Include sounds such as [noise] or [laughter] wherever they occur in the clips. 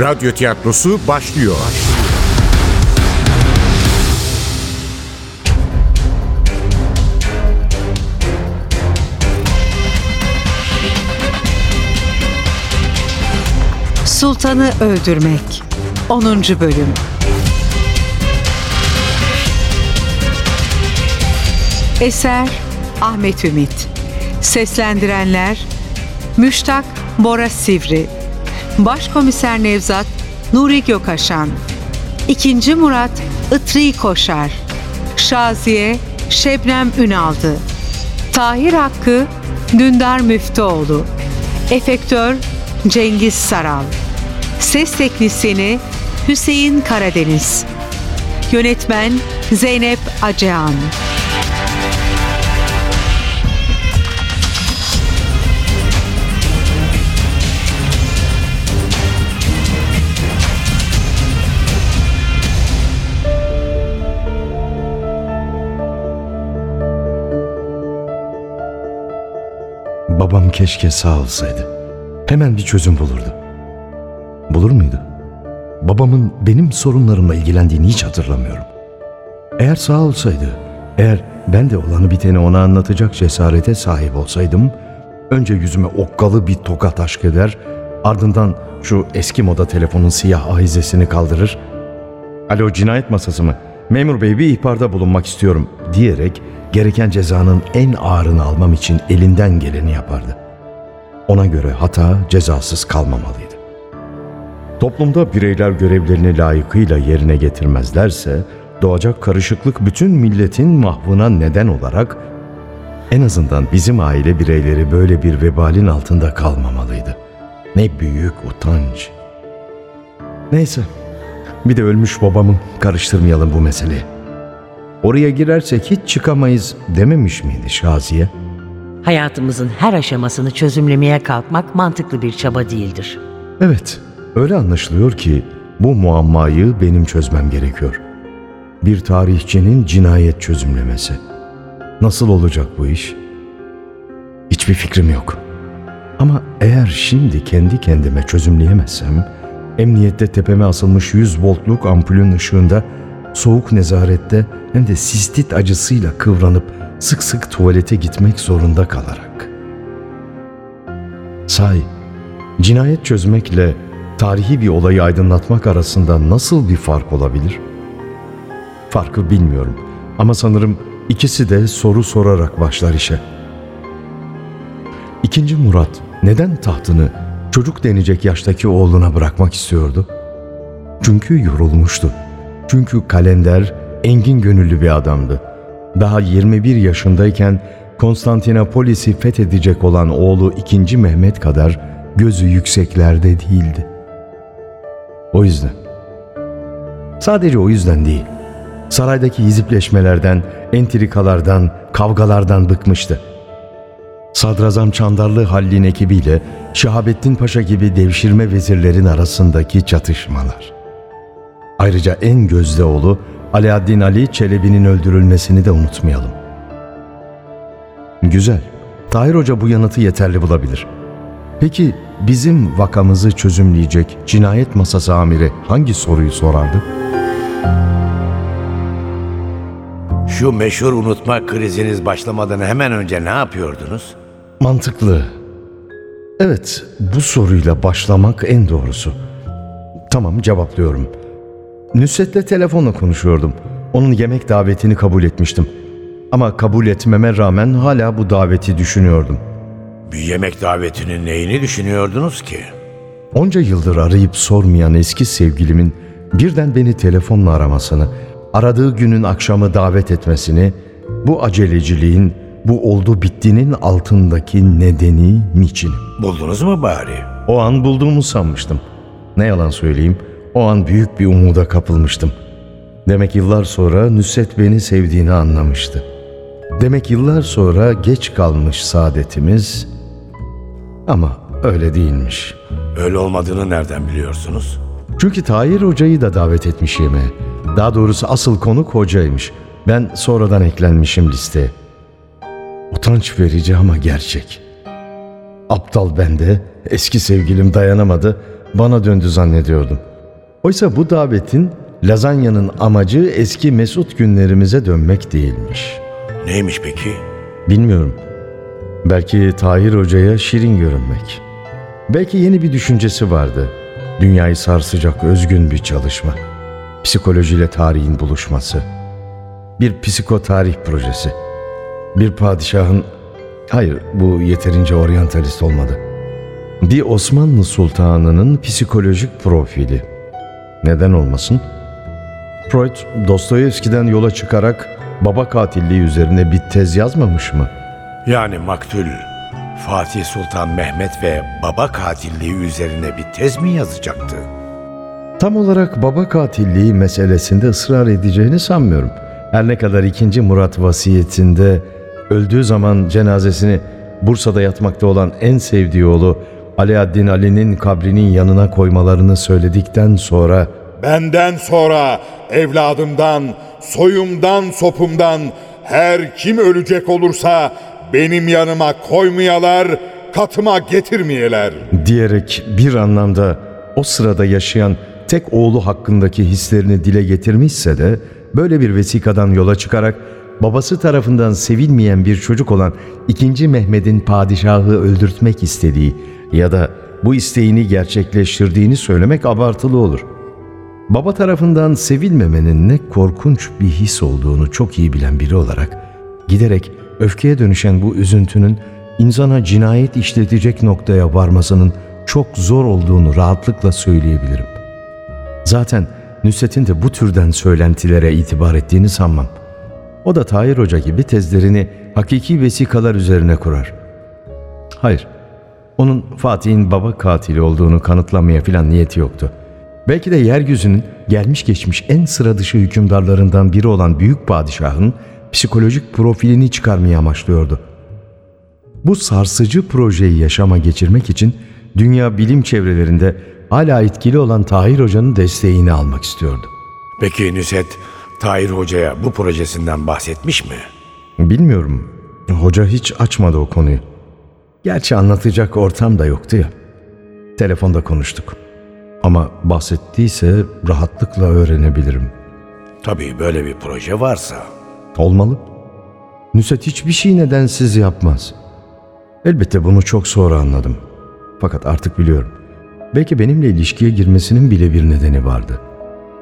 Radyo tiyatrosu başlıyor. Sultanı Öldürmek 10. Bölüm Eser Ahmet Ümit Seslendirenler Müştak Bora Sivri Başkomiser Nevzat Nuri Gökaşan. İkinci Murat Itri Koşar. Şaziye Şebnem Ünaldı. Tahir Hakkı Dündar Müftüoğlu. Efektör Cengiz Saral. Ses Teknisini Hüseyin Karadeniz. Yönetmen Zeynep Acehan Babam keşke sağ olsaydı. Hemen bir çözüm bulurdu. Bulur muydu? Babamın benim sorunlarımla ilgilendiğini hiç hatırlamıyorum. Eğer sağ olsaydı, eğer ben de olanı biteni ona anlatacak cesarete sahip olsaydım, önce yüzüme okkalı bir tokat aşk eder, ardından şu eski moda telefonun siyah ahizesini kaldırır, ''Alo cinayet masası mı? Memur bey bir ihbarda bulunmak istiyorum.'' diyerek gereken cezanın en ağırını almam için elinden geleni yapardı. Ona göre hata cezasız kalmamalıydı. Toplumda bireyler görevlerini layıkıyla yerine getirmezlerse doğacak karışıklık bütün milletin mahvına neden olarak en azından bizim aile bireyleri böyle bir vebalin altında kalmamalıydı. Ne büyük utanç. Neyse, bir de ölmüş babamı karıştırmayalım bu meseleyi. Oraya girersek hiç çıkamayız dememiş miydi Şaziye? Hayatımızın her aşamasını çözümlemeye kalkmak mantıklı bir çaba değildir. Evet, öyle anlaşılıyor ki bu muammayı benim çözmem gerekiyor. Bir tarihçinin cinayet çözümlemesi. Nasıl olacak bu iş? Hiçbir fikrim yok. Ama eğer şimdi kendi kendime çözümleyemezsem, emniyette tepeme asılmış 100 voltluk ampulün ışığında soğuk nezarette hem de sistit acısıyla kıvranıp sık sık tuvalete gitmek zorunda kalarak. Say, cinayet çözmekle tarihi bir olayı aydınlatmak arasında nasıl bir fark olabilir? Farkı bilmiyorum ama sanırım ikisi de soru sorarak başlar işe. İkinci Murat neden tahtını çocuk denecek yaştaki oğluna bırakmak istiyordu? Çünkü yorulmuştu. Çünkü kalender engin gönüllü bir adamdı. Daha 21 yaşındayken Konstantinopolis'i fethedecek olan oğlu 2. Mehmet kadar gözü yükseklerde değildi. O yüzden. Sadece o yüzden değil. Saraydaki hizipleşmelerden, entrikalardan, kavgalardan bıkmıştı. Sadrazam Çandarlı Hallin ekibiyle Şahabettin Paşa gibi devşirme vezirlerin arasındaki çatışmalar. Ayrıca en gözde oğlu Alaaddin Ali Çelebi'nin öldürülmesini de unutmayalım. Güzel. Tahir Hoca bu yanıtı yeterli bulabilir. Peki bizim vakamızı çözümleyecek cinayet masası amiri hangi soruyu sorardı? Şu meşhur unutma kriziniz başlamadan hemen önce ne yapıyordunuz? Mantıklı. Evet, bu soruyla başlamak en doğrusu. Tamam, cevaplıyorum. Nusret'le telefonla konuşuyordum. Onun yemek davetini kabul etmiştim. Ama kabul etmeme rağmen hala bu daveti düşünüyordum. Bir yemek davetinin neyini düşünüyordunuz ki? Onca yıldır arayıp sormayan eski sevgilimin birden beni telefonla aramasını, aradığı günün akşamı davet etmesini, bu aceleciliğin, bu oldu bittiğinin altındaki nedeni niçin? Buldunuz mu bari? O an bulduğumu sanmıştım. Ne yalan söyleyeyim, o an büyük bir umuda kapılmıştım. Demek yıllar sonra Nusret beni sevdiğini anlamıştı. Demek yıllar sonra geç kalmış saadetimiz ama öyle değilmiş. Öyle olmadığını nereden biliyorsunuz? Çünkü Tahir Hoca'yı da davet etmiş yemeğe. Daha doğrusu asıl konuk hocaymış. Ben sonradan eklenmişim listeye. Utanç verici ama gerçek. Aptal bende, eski sevgilim dayanamadı. bana döndü zannediyordum. Oysa bu davetin lazanyanın amacı eski mesut günlerimize dönmek değilmiş. Neymiş peki? Bilmiyorum. Belki Tahir Hoca'ya şirin görünmek. Belki yeni bir düşüncesi vardı. Dünyayı sarsacak özgün bir çalışma. Psikolojiyle tarihin buluşması. Bir psikotarih projesi. Bir padişahın... Hayır, bu yeterince oryantalist olmadı. Bir Osmanlı sultanının psikolojik profili. Neden olmasın? Freud, Dostoyevski'den yola çıkarak baba katilliği üzerine bir tez yazmamış mı? Yani maktul Fatih Sultan Mehmet ve baba katilliği üzerine bir tez mi yazacaktı? Tam olarak baba katilliği meselesinde ısrar edeceğini sanmıyorum. Her ne kadar 2. Murat vasiyetinde öldüğü zaman cenazesini Bursa'da yatmakta olan en sevdiği oğlu Alaaddin Ali'nin kabrinin yanına koymalarını söyledikten sonra Benden sonra evladımdan, soyumdan, sopumdan her kim ölecek olursa benim yanıma koymayalar, katıma getirmeyeler. diyerek bir anlamda o sırada yaşayan tek oğlu hakkındaki hislerini dile getirmişse de böyle bir vesikadan yola çıkarak babası tarafından sevilmeyen bir çocuk olan 2. Mehmet'in padişahı öldürtmek istediği ya da bu isteğini gerçekleştirdiğini söylemek abartılı olur. Baba tarafından sevilmemenin ne korkunç bir his olduğunu çok iyi bilen biri olarak giderek öfkeye dönüşen bu üzüntünün insana cinayet işletecek noktaya varmasının çok zor olduğunu rahatlıkla söyleyebilirim. Zaten Nusret'in de bu türden söylentilere itibar ettiğini sanmam. O da Tahir Hoca gibi tezlerini hakiki vesikalar üzerine kurar. Hayır, onun Fatih'in baba katili olduğunu kanıtlamaya filan niyeti yoktu. Belki de yeryüzünün gelmiş geçmiş en sıra dışı hükümdarlarından biri olan büyük padişahın psikolojik profilini çıkarmayı amaçlıyordu. Bu sarsıcı projeyi yaşama geçirmek için dünya bilim çevrelerinde hala etkili olan Tahir Hoca'nın desteğini almak istiyordu. Peki Nusret, Tahir Hoca'ya bu projesinden bahsetmiş mi? Bilmiyorum. Hoca hiç açmadı o konuyu. Gerçi anlatacak ortam da yoktu ya. Telefonda konuştuk. Ama bahsettiyse rahatlıkla öğrenebilirim. Tabii böyle bir proje varsa. Olmalı. Nusret hiçbir şey nedensiz yapmaz. Elbette bunu çok sonra anladım. Fakat artık biliyorum. Belki benimle ilişkiye girmesinin bile bir nedeni vardı.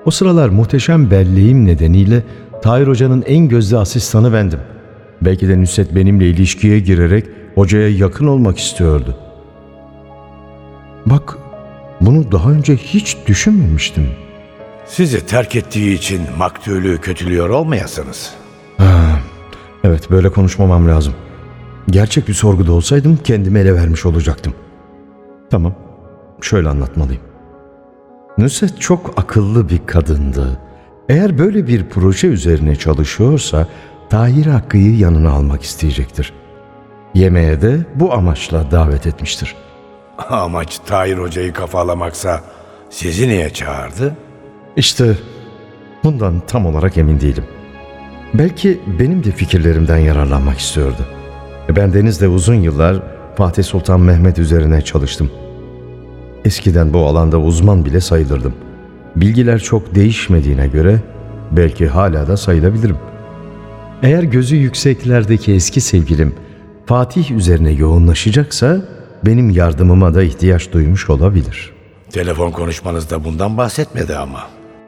O sıralar muhteşem belleğim nedeniyle Tahir Hoca'nın en gözde asistanı bendim. Belki de Nusret benimle ilişkiye girerek hocaya yakın olmak istiyordu. Bak, bunu daha önce hiç düşünmemiştim. Sizi terk ettiği için maktulü kötülüyor olmayasınız. Evet, böyle konuşmamam lazım. Gerçek bir sorguda olsaydım kendimi ele vermiş olacaktım. Tamam, şöyle anlatmalıyım. Nusret çok akıllı bir kadındı. Eğer böyle bir proje üzerine çalışıyorsa Tahir Hakkı'yı yanına almak isteyecektir. Yemeğe de bu amaçla davet etmiştir. [laughs] Amaç Tahir Hoca'yı kafalamaksa sizi niye çağırdı? İşte bundan tam olarak emin değilim. Belki benim de fikirlerimden yararlanmak istiyordu. Ben Deniz'le uzun yıllar Fatih Sultan Mehmet üzerine çalıştım. Eskiden bu alanda uzman bile sayılırdım. Bilgiler çok değişmediğine göre belki hala da sayılabilirim. Eğer gözü yükseklerdeki eski sevgilim Fatih üzerine yoğunlaşacaksa benim yardımıma da ihtiyaç duymuş olabilir. Telefon konuşmanızda bundan bahsetmedi ama.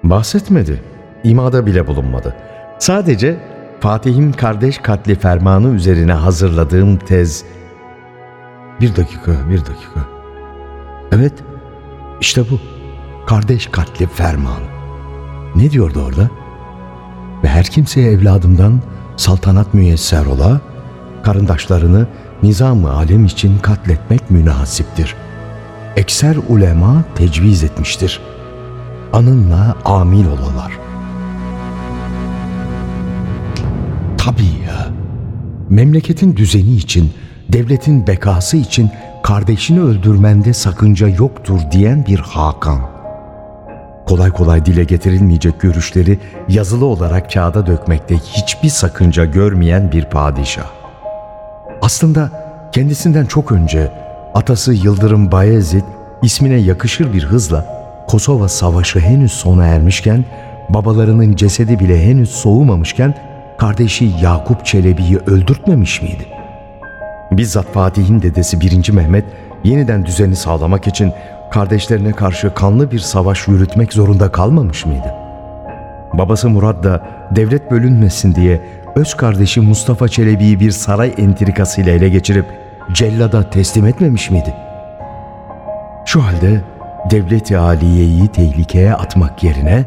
Bahsetmedi. İmada bile bulunmadı. Sadece Fatih'in kardeş katli fermanı üzerine hazırladığım tez... Bir dakika, bir dakika. Evet, işte bu. Kardeş katli fermanı. Ne diyordu orada? Ve her kimseye evladımdan saltanat müyesser ola, karındaşlarını nizam-ı alem için katletmek münasiptir. Ekser ulema tecviz etmiştir. Anınla amil olalar. Tabii ya. Memleketin düzeni için, devletin bekası için kardeşini öldürmende sakınca yoktur diyen bir Hakan. Kolay kolay dile getirilmeyecek görüşleri yazılı olarak kağıda dökmekte hiçbir sakınca görmeyen bir padişah. Aslında kendisinden çok önce atası Yıldırım Bayezid ismine yakışır bir hızla Kosova Savaşı henüz sona ermişken, babalarının cesedi bile henüz soğumamışken kardeşi Yakup Çelebi'yi öldürtmemiş miydi? Bizzat Fatih'in dedesi 1. Mehmet yeniden düzeni sağlamak için kardeşlerine karşı kanlı bir savaş yürütmek zorunda kalmamış mıydı? Babası Murat da devlet bölünmesin diye öz kardeşi Mustafa Çelebi'yi bir saray entrikasıyla ele geçirip cellada teslim etmemiş miydi? Şu halde devlet-i aliyeyi tehlikeye atmak yerine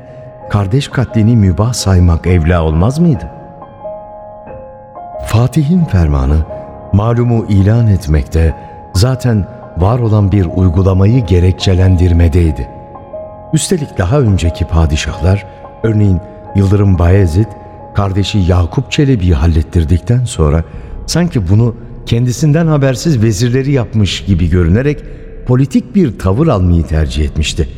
kardeş katlini mübah saymak evla olmaz mıydı? Fatih'in fermanı malumu ilan etmekte zaten var olan bir uygulamayı gerekçelendirmedeydi. Üstelik daha önceki padişahlar, örneğin Yıldırım Bayezid, kardeşi Yakup Çelebi'yi hallettirdikten sonra sanki bunu kendisinden habersiz vezirleri yapmış gibi görünerek politik bir tavır almayı tercih etmişti.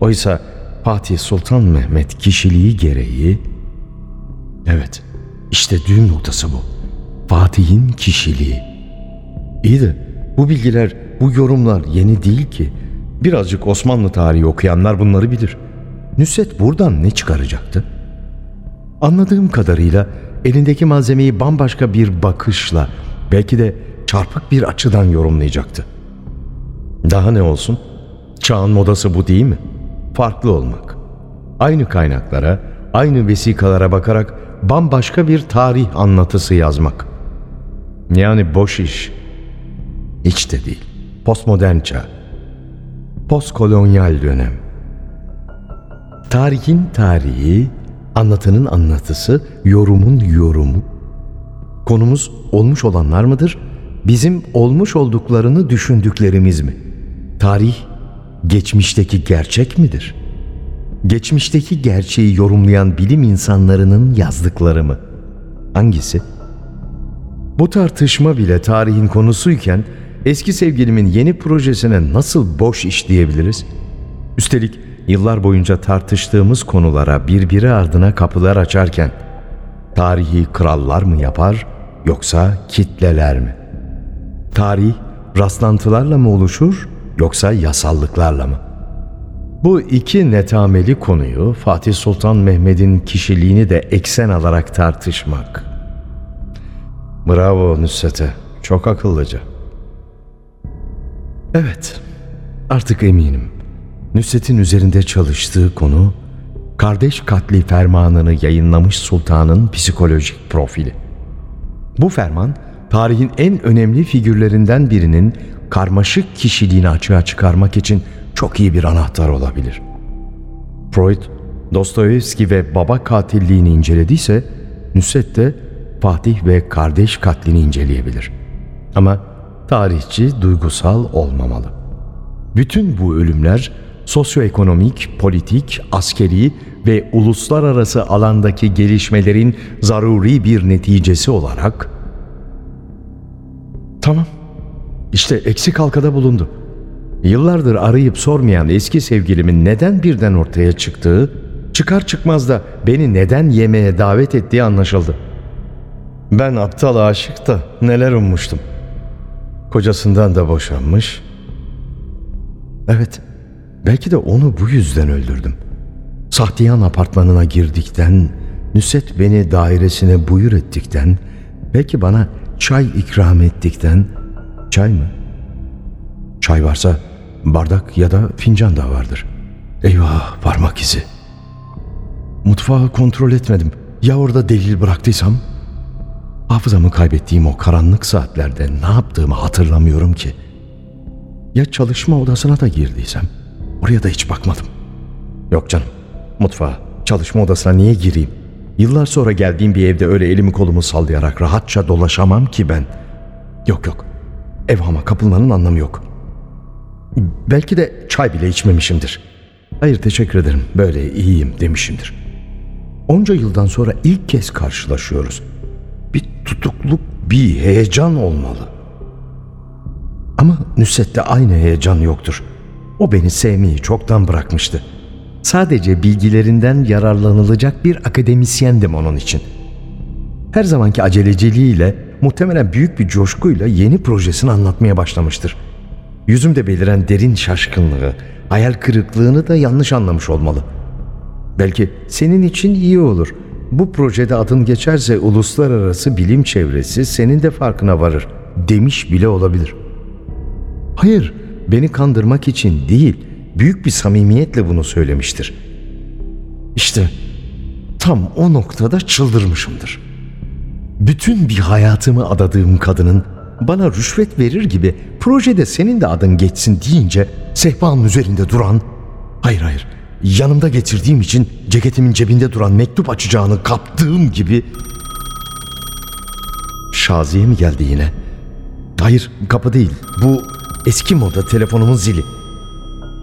Oysa Fatih Sultan Mehmet kişiliği gereği Evet, işte düğüm noktası bu. Fatih'in kişiliği. İyi de bu bilgiler, bu yorumlar yeni değil ki. Birazcık Osmanlı tarihi okuyanlar bunları bilir. Nusret buradan ne çıkaracaktı? Anladığım kadarıyla elindeki malzemeyi bambaşka bir bakışla, belki de çarpık bir açıdan yorumlayacaktı. Daha ne olsun? Çağın modası bu değil mi? Farklı olmak. Aynı kaynaklara, aynı vesikalara bakarak bambaşka bir tarih anlatısı yazmak. Yani boş iş. Hiç de değil. Postmodern çağ. Postkolonyal dönem. Tarihin tarihi, anlatının anlatısı, yorumun yorumu. Konumuz olmuş olanlar mıdır? Bizim olmuş olduklarını düşündüklerimiz mi? Tarih, geçmişteki gerçek midir? Geçmişteki gerçeği yorumlayan bilim insanlarının yazdıkları mı? Hangisi? Bu tartışma bile tarihin konusuyken eski sevgilimin yeni projesine nasıl boş iş diyebiliriz? Üstelik yıllar boyunca tartıştığımız konulara birbiri ardına kapılar açarken tarihi krallar mı yapar yoksa kitleler mi? Tarih rastlantılarla mı oluşur yoksa yasallıklarla mı? Bu iki netameli konuyu Fatih Sultan Mehmet'in kişiliğini de eksen alarak tartışmak. Bravo Nusret'e, çok akıllıca. Evet, artık eminim. Nusret'in üzerinde çalıştığı konu, kardeş katli fermanını yayınlamış sultanın psikolojik profili. Bu ferman, tarihin en önemli figürlerinden birinin karmaşık kişiliğini açığa çıkarmak için çok iyi bir anahtar olabilir. Freud, Dostoyevski ve baba katilliğini incelediyse, Nusret de Fatih ve kardeş katlini inceleyebilir. Ama tarihçi duygusal olmamalı. Bütün bu ölümler sosyoekonomik, politik, askeri ve uluslararası alandaki gelişmelerin zaruri bir neticesi olarak Tamam. İşte eksik halkada bulundu. Yıllardır arayıp sormayan eski sevgilimin neden birden ortaya çıktığı, çıkar çıkmaz da beni neden yemeğe davet ettiği anlaşıldı. Ben aptal aşık da neler ummuştum. Kocasından da boşanmış. Evet, belki de onu bu yüzden öldürdüm. Sahtiyan apartmanına girdikten, Nusret beni dairesine buyur ettikten, belki bana çay ikram ettikten, çay mı? Çay varsa bardak ya da fincan da vardır. Eyvah parmak izi. Mutfağı kontrol etmedim. Ya orada delil bıraktıysam? Hafızamı kaybettiğim o karanlık saatlerde ne yaptığımı hatırlamıyorum ki. Ya çalışma odasına da girdiysem? Oraya da hiç bakmadım. Yok canım. Mutfağa, çalışma odasına niye gireyim? Yıllar sonra geldiğim bir evde öyle elimi kolumu sallayarak rahatça dolaşamam ki ben. Yok yok. Evhama kapılmanın anlamı yok. Belki de çay bile içmemişimdir. Hayır teşekkür ederim. Böyle iyiyim demişimdir. Onca yıldan sonra ilk kez karşılaşıyoruz. Bir tutukluk, bir heyecan olmalı. Ama Nusret'te aynı heyecan yoktur. O beni sevmeyi çoktan bırakmıştı. Sadece bilgilerinden yararlanılacak bir akademisyendim onun için. Her zamanki aceleciliğiyle muhtemelen büyük bir coşkuyla yeni projesini anlatmaya başlamıştır. Yüzümde beliren derin şaşkınlığı, hayal kırıklığını da yanlış anlamış olmalı. Belki senin için iyi olur. Bu projede adın geçerse uluslararası bilim çevresi senin de farkına varır demiş bile olabilir. Hayır, beni kandırmak için değil, büyük bir samimiyetle bunu söylemiştir. İşte tam o noktada çıldırmışımdır. Bütün bir hayatımı adadığım kadının bana rüşvet verir gibi projede senin de adın geçsin deyince sehpanın üzerinde duran, hayır hayır yanımda getirdiğim için ceketimin cebinde duran mektup açacağını kaptığım gibi Şaziye mi geldi yine? Hayır kapı değil bu eski moda telefonumun zili.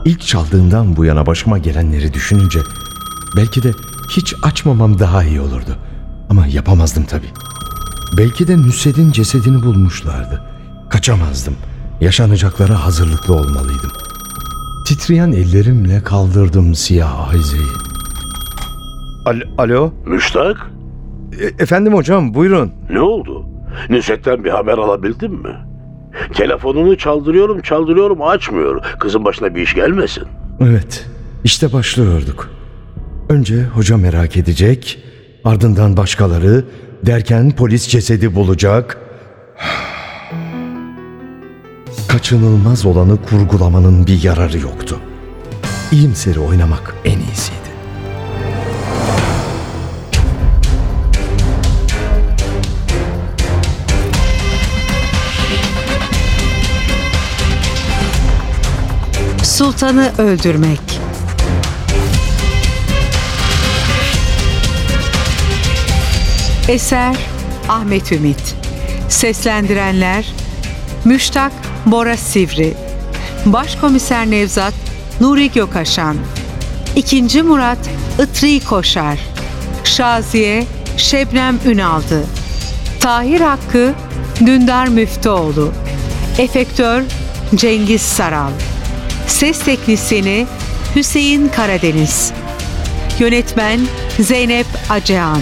İlk çaldığından bu yana başıma gelenleri düşününce belki de hiç açmamam daha iyi olurdu. Ama yapamazdım tabii. Belki de Nusret'in cesedini bulmuşlardı. Kaçamazdım. Yaşanacaklara hazırlıklı olmalıydım. Titreyen ellerimle kaldırdım siyah ahizeyi. Al- Alo? Müştak, E- efendim hocam buyurun. ne oldu? Nusret'ten bir haber alabildin mi? Telefonunu çaldırıyorum çaldırıyorum açmıyor. Kızın başına bir iş gelmesin. Evet, işte başlıyorduk. Önce hoca merak edecek, ardından başkaları, derken polis cesedi bulacak. Kaçınılmaz olanı kurgulamanın bir yararı yoktu. İyimseri oynamak en iyisiydi. Sultanı öldürmek. Eser Ahmet Ümit Seslendirenler Müştak Bora Sivri Başkomiser Nevzat Nuri Gökaşan İkinci Murat Itri Koşar Şaziye Şebnem Ünaldı Tahir Hakkı Dündar Müftüoğlu Efektör Cengiz Saral Ses Teknisini Hüseyin Karadeniz Yönetmen Zeynep Acehan